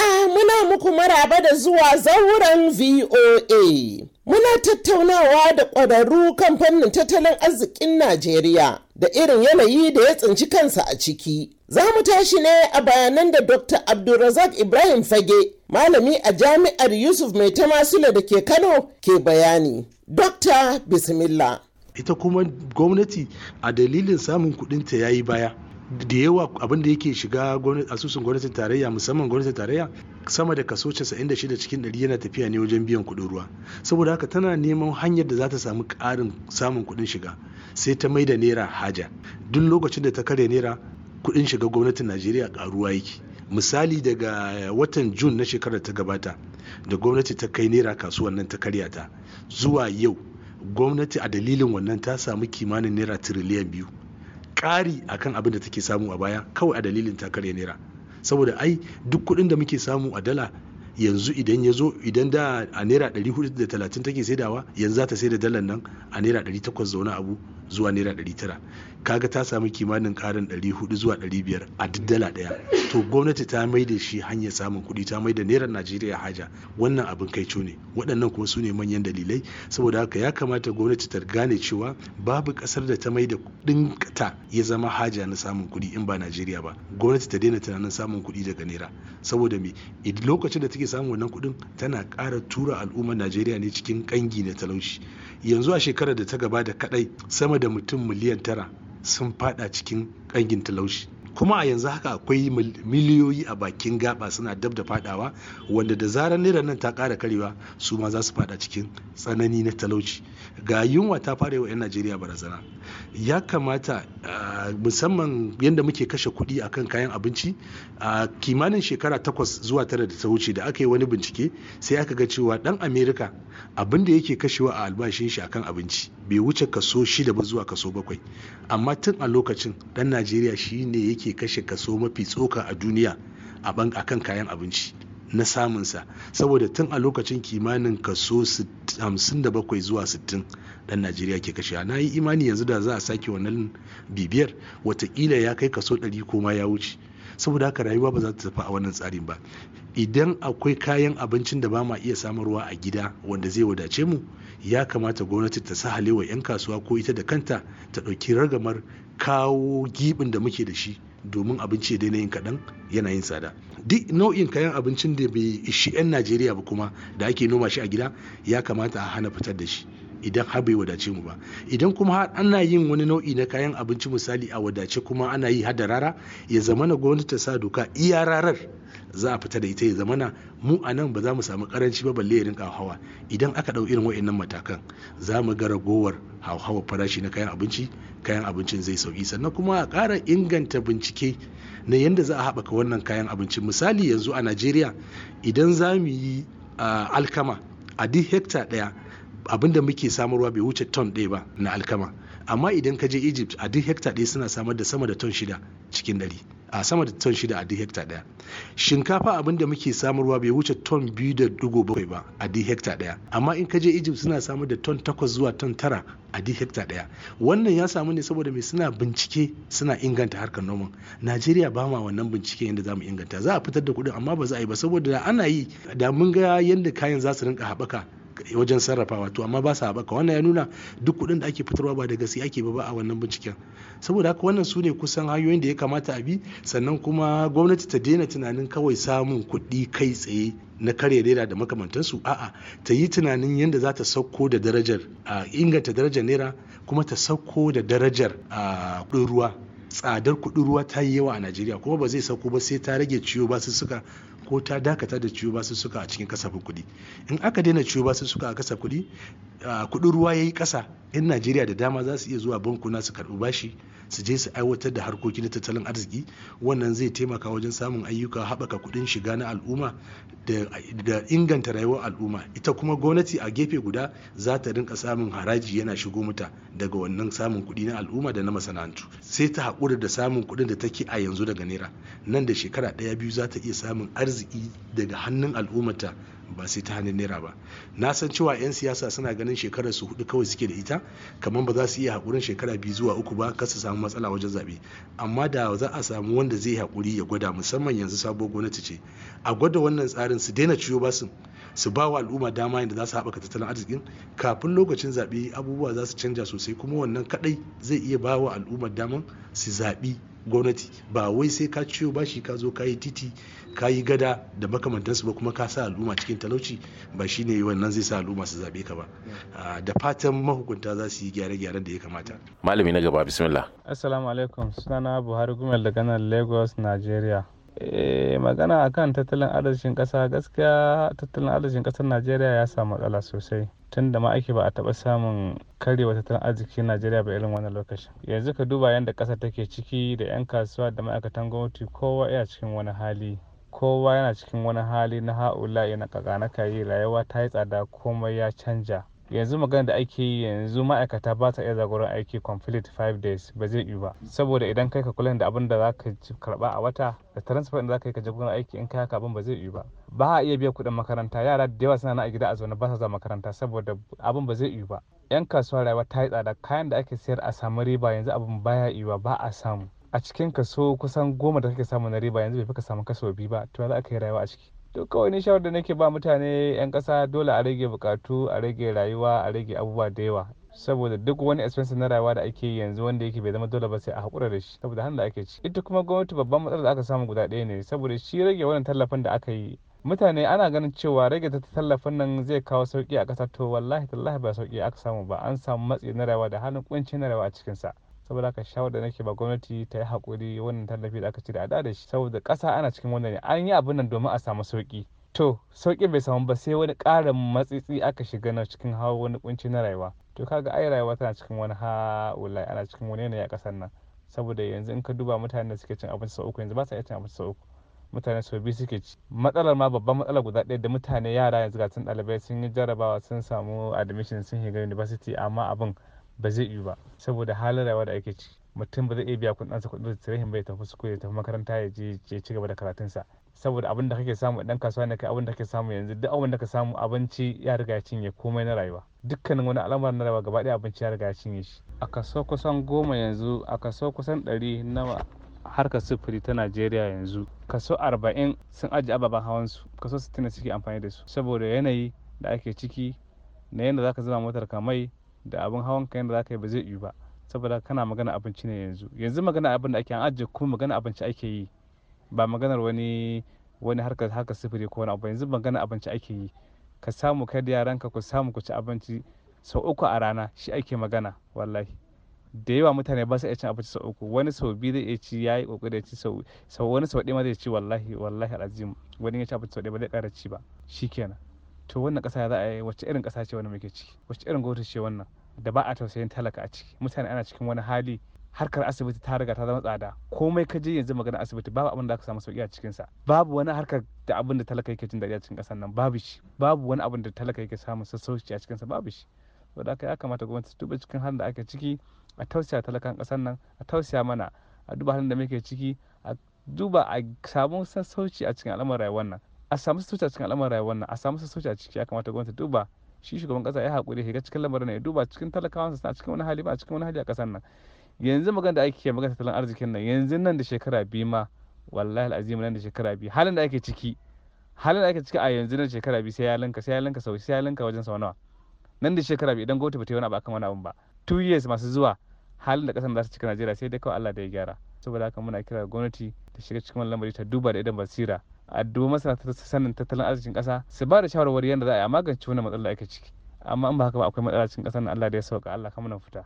Jama'a muna muku maraba da zuwa zauren VOA. Muna tattaunawa da ƙwararru kan fannin tattalin arzikin Najeriya da irin yanayi da ya tsinci kansa a ciki. Za mu tashi ne a bayanan da Dr. Abdulrazak Ibrahim Fage, malami a Jami'ar Yusuf Mai Tamasula da ke Kano, ke bayani. Dr. Bismillah. Ita kuma gwamnati a dalilin samun kudinta ya yi baya. Da yawa abin da yake shiga asusun gwamnatin tarayya musamman gwamnatin tarayya sama da kaso 96 cikin 100 yana tafiya ne wajen biyan kuɗin ruwa. Saboda haka tana neman hanyar da za ta samu ƙarin samun kuɗin shiga sai ta mai da naira haja. Duk lokacin da ta karya naira kuɗin shiga gwamnatin najeriya ƙaruwa yake. Misali daga watan jun na shekarar ta gabata da gwamnati ta kai naira kasuwan nan ta karya ta zuwa yau gwamnati a dalilin wannan ta samu kimanin naira tiriliyan biyu. Ƙari akan abin da take samu a baya kawai a dalilin ta karya naira. Saboda ai duk kuɗin da muke samu a dala yanzu idan ya zo idan da a naira 430 take saidawa yanzu za ta sai da dalar nan a naira 800 zaune abu zuwa naira 900 kaga ta samu kimanin karin 400 zuwa 500 a duk dala ɗaya to gwamnati ta mai da shi hanyar samun kuɗi ta mai da naira najeriya haja. Wannan abin kai ne. Waɗannan kuma su ne manyan dalilai. Saboda haka ya kamata gwamnati ta gane cewa babu ƙasar da ta mai da kuɗin ta ya zama haja na samun kuɗi in ba najeriya ba. Gwamnati ta daina tunanin samun kuɗi daga naira. Saboda me? Lokacin da take samun wannan kuɗin tana ƙara tura al'ummar najeriya ne cikin ƙangi na talauci. Yanzu a shekarar da ta gabata kadai sama da mutum miliyan tara sun fada cikin ƙangin talauci. Kuma a yanzu haka akwai miliyoyi a bakin gaba suna dab da fadawa wanda da zarar naira nan ta kara karewa su ma za su fada cikin tsanani na talauci. Ga yunwa ta fara wa 'yan najeriya barazana. Ya kamata musamman yadda muke kashe kuɗi akan kayan abinci a kimanin shekara takwas zuwa tara da ta wuce da aka yi wani bincike sai aka ga cewa dan amerika abin da yake kashewa a albashin shi akan abinci bai wuce kaso shida ba zuwa kaso bakwai. Amma tun a lokacin dan najeriya shi ne yake kashe kaso mafi tsoka a duniya a kan kayan abinci na samunsa. Saboda tun a lokacin kimanin kaso 57 zuwa 60 dan najeriya ke kashe na yi imani yanzu da za a sake wannan bibiyar wataƙila ya kai kaso 100 ko ma ya wuce. Saboda haka rayuwa ba za ta tafi a wannan tsarin ba. Idan akwai kayan abincin da ba ma iya samarwa a gida wanda zai wadace mu ya kamata gwamnati ta sahale wa 'yan kasuwa ko ita da kanta ta ɗauki ragamar kawo gibin da muke da shi domin abinci daina yin kaɗan yana yin tsada. Duk nau'in kayan abincin da bai ishi 'yan najeriya ba kuma da ake noma shi a gida ya kamata a hana fitar da shi idan har bai wadace mu ba. Idan kuma har ana yin wani nau'i na kayan abinci misali a wadace kuma ana yi hada rara ya zamana gwamnati ta sa doka iya rarar za a fita da ita ya zamana mu a nan ba za mu samu karanci ba balle ya rinka hawa. Idan aka ɗau irin wa'annan matakan za mu ga ragowar hauhawar farashi na kayan abinci kayan abincin zai sauƙi sannan kuma a ƙara inganta bincike na yadda za a haɓaka wannan kayan abinci misali yanzu a najeriya idan za mu yi alkama a duk hekta ɗaya abin da muke samarwa bai wuce ton ɗaya ba na alkama. Amma idan ka je egypt a duk hekta ɗaya suna samar da sama da ton shida cikin ɗari. A sama da ton shida a duk hekta ɗaya shinkafa abin da muke samarwa bai wuce ton biyu da dugo bakwai ba a duk hekta ɗaya amma in ka je egypt suna samar da ton takwas zuwa ton tara a duk hekta ɗaya wannan ya samu ne saboda mai suna bincike suna inganta harkar noman. Najeriya ba ma wannan bincike yadda za mu inganta. Za a fitar da kuɗin amma ba za a yi ba saboda ana yi da mun ga yadda kayan za su rinka haɓaka wajen sarrafawa to amma ba sa haɓaka. Wannan ya nuna duk kuɗin da ake fitarwa ba da gaske ake ba a wannan binciken. Saboda haka wannan su ne kusan hanyoyin da ya kamata a bi sannan kuma gwamnati ta daina tunanin kawai samun kuɗi kai tsaye na karya naira da makamantansu. A'a ta yi tunanin yadda za ta sauko da darajar a inganta darajar naira kuma ta sauko da darajar a kuɗin ruwa. Tsadar kuɗin ruwa ta yi yawa a najeriya kuma ba zai sauko ba sai ta rage ciwo ba su suka ko ta dakata da ciwo ba su suka a cikin kasafin kuɗi. In aka daina ciwo ba su suka a kasafin kuɗi kuɗin ruwa ya yi ƙasa in najeriya da dama za su iya zuwa bankuna su karɓi bashi su je su aiwatar da harkoki na tattalin arziki. Wannan zai taimaka wajen samun ayyuka haɓaka kuɗin shiga na al'umma da inganta rayuwar al'umma. Ita kuma gwamnati a gefe guda za ta rinka samun haraji yana shigo mata daga wannan samun kuɗi na al'umma da na masana'antu. Sai ta haƙura da samun kuɗin da take a yanzu daga naira. Nan da shekara ɗaya biyu za ta iya samun arziki daga hannun al'ummata ba sai ta hannun naira ba. Na san cewa 'yan siyasa suna ganin shekarar su huɗu kawai suke da ita kamar ba za su iya haƙurin shekara biyu zuwa uku ba kar su samu matsala wajen zaɓe. Amma da za a samu wanda zai haƙuri ya gwada musamman yanzu sabuwar gwamnati ce a gwada wannan tsarin su daina ciwo basin su ba wa al'umma dama yadda za su haɓaka tattalin arzikin. Kafin lokacin zaɓe abubuwa za su canja sosai kuma wannan kaɗai zai iya ba wa al'ummar daman su zaɓi gwamnati ba wai sai ka ciyo bashi ka zo ka yi titi ka yi gada da makamantansu ba kuma ka sa al'umma cikin talauci ba shine wannan zai sa al'umma su zaɓe ka ba. Da fatan mahukunta za su yi gyare-gyaren da ya kamata. Malami na gaba bismillah. Assalamu alaikum. Sunana buhari gumel daga nan lagos nigeria. Eh, magana akan tattalin arzikin ƙasa. Gaskiya tattalin arzikin ƙasar najeriya ya samu matsala sosai. Tun da ma ake ba a taɓa samun karyewa tattalin arzikin najeriya ba irin wannan lokacin. Yanzu ka duba yadda ƙasar take ciki da 'yan kasuwa da ma'aikatan gwamnati kowa yana cikin wani hali. Kowa yana cikin wani hali na ha'ula yana kakana kayi rayuwa ta yi tsada komai ya canja. Yanzu magana da ake yi yanzu ma'aikata ba ta iya zagoron aiki complete five days ba zai yi ba. Saboda idan kai ka kula da abin da za ka karɓa a wata da transfer da za ka yi ka je gurin aiki in kai haka abin ba zai yi ba. Ba a iya biya kuɗin makaranta. Yara da yawa suna na a gida a zaune ba sa zuwa makaranta saboda abin ba zai yi ba. Yan kasuwa rayuwa ta yi tsada. Kayan da ake sayar a samu riba yanzu abin baya yi ba a samu. A cikin kaso kusan goma da kake samu na riba yanzu bai fi ka samu kaso biyu ba. To za a kai rayuwa a ciki? To kawai ni shawar da nake ba mutane 'yan kasa dole a rage bukatu a rage rayuwa a rage abubuwa da yawa. Saboda duk wani expense na rayuwa da ake yanzu wanda yake bai zama dole ba sai a haƙura da shi. Saboda hannun da ake ci ita kuma gwamnati babban matsalar da aka samu guda ɗaya ne. Saboda shi rage wannan tallafin da aka yi mutane ana ganin cewa rage tallafin nan zai kawo sauƙi a ƙasa. To wallahi tallahi ba sauƙi aka samu ba. An samu matsi na rayuwa da hannun kunci na rayuwa a cikinsa. Saboda haka shawar da nake ba gwamnati ta yi haƙuri wannan tallafi da aka ci da da shi saboda ƙasa ana cikin wannan ne. An yi abin nan domin a samu sauƙi. To sauƙi bai samu ba sai wani ƙarin matsitsi aka shiga na cikin hawa wani kunci na rayuwa. To kaga ai rayuwa tana cikin wani ha'ulai ana cikin wani yanayi a ƙasar nan. Saboda yanzu in ka duba mutanen da suke cin abinci sau uku yanzu ba sa iya cin abinci sau uku. Mutane sau biyu suke ci. Matsalar ma babban matsalar guda ɗaya da mutane yara yanzu ga sun ɗalibai sun yi jarabawa sun samu admission sun shiga university amma abin ba zai yi ba. Saboda halin rayuwa da ake ci mutum ba zai iya biya kuɗin kuɗin tarihin bai tafi suku ya tafi makaranta ya je ya ci gaba da karatunsa. Saboda abin da kake samu idan kasuwa ne kai abin da kake samu yanzu. Duk abin da ka samu abinci ya riga ya cinye komai na rayuwa. Dukkanin wani al'amarin na rayuwa gaba ɗaya abinci ya riga ya cinye shi. A kaso kusan goma yanzu a kaso kusan ɗari na harkar sufuri ta najeriya yanzu kaso arba'in sun ajiye ababen hawansu. Kaso sittin suke amfani da su. Saboda yanayi da ake ciki na yadda zaka zama motar kamai da abin hawan ka yadda zaka yi ba zai yi ba. Saboda kana magana abinci ne yanzu. Yanzu magana abin da ake an ajiye kuma magana abinci ake yi. Ba maganar wani wani harkar harkar sifiri ko wani abu yanzu magana abinci ake yi. Ka samu kai da yaranka ku samu ku ci abinci sau uku a rana. Shi ake magana wallahi. Da yawa mutane ba su iya cin abinci sau uku. Wani sau biyu zai iya ci ya yi ƙoƙari ya ci sau wani sau ɗaya ma zai ci wallahi wallahi alazim. Wani ya ci abinci sau ɗaya ba zai ƙara ci ba. Shikenan to wannan ƙasa za a yi wacce irin ƙasa ce wannan muke ciki? Wacce irin gwamnati ce wannan da ba a tausayin talaka a ciki? Mutane ana cikin wani hali harkar asibiti ta riga ta zama tsada. Komai ka je yanzu magana asibiti babu abin da aka samu sauƙi a cikin sa babu wani harkar da abin da talaka yake jin daɗi a cikin ƙasar nan babu shi. Babu wani abin da talaka yake samun sassauci a cikin sa babu shi. Saboda haka ya kamata gwamnati duba cikin halin da ake ciki a tausaya talakan ƙasar nan a tausaya mana a duba halin da muke ciki a duba a samu sassauci a cikin al'amuran rayuwar nan. A samu sassauci a cikin al'amuran rayuwar nan a samu sassauci a ciki ya kamata gwamnati duba. Shi shugaban ƙasa ya haƙuri shiga cikin lamarin ya duba cikin talakawansa suna cikin wani hali ba a cikin wani hali a ƙasar nan. Yanzu magana da ake magana tattalin arzikin nan yanzu nan da shekara biyu ma wallahi al'azim nan da shekara biyu halin da ake ciki halin da ake ciki a yanzu nan shekara biyu sai ya linka sai ya linka sau sai ya linka wajen sau nawa. Nan da shekara biyu idan gwamnati ba ta yi wani abu akan wani abun ba. Two years masu zuwa halin da ƙasar za su cika Najeriya sai dai kawai Allah da ya gyara. Saboda haka muna kira gwamnati ta shiga cikin wannan lamari ta duba da idan basira. A masana ta sanin tattalin arzikin kasa su ba da shawarwari yadda za a magance wannan matsalar da ake ciki. Amma in ba haka ba akwai matsala cikin ƙasar nan Allah da ya sauka Allah kamar fita.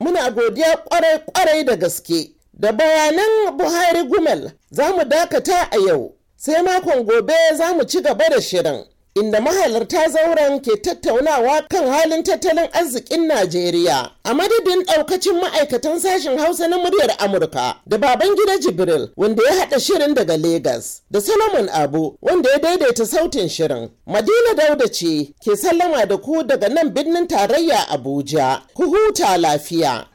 Muna godiya kwarai-kwarai da gaske. Da bayanan buhari gumel za mu dakata a yau. Sai makon gobe za mu ci gaba da shirin. Inda mahalarta zauren ke tattaunawa kan halin tattalin arzikin najeriya. A madadin daukacin ma'aikatan sashen hausa na muryar amurka da baban gida jibril wanda ya haɗa shirin daga Legas, da solomon abu wanda ya daidaita sautin shirin madina dauda ce ke sallama da ku daga nan birnin tarayya abuja. Ku huta lafiya.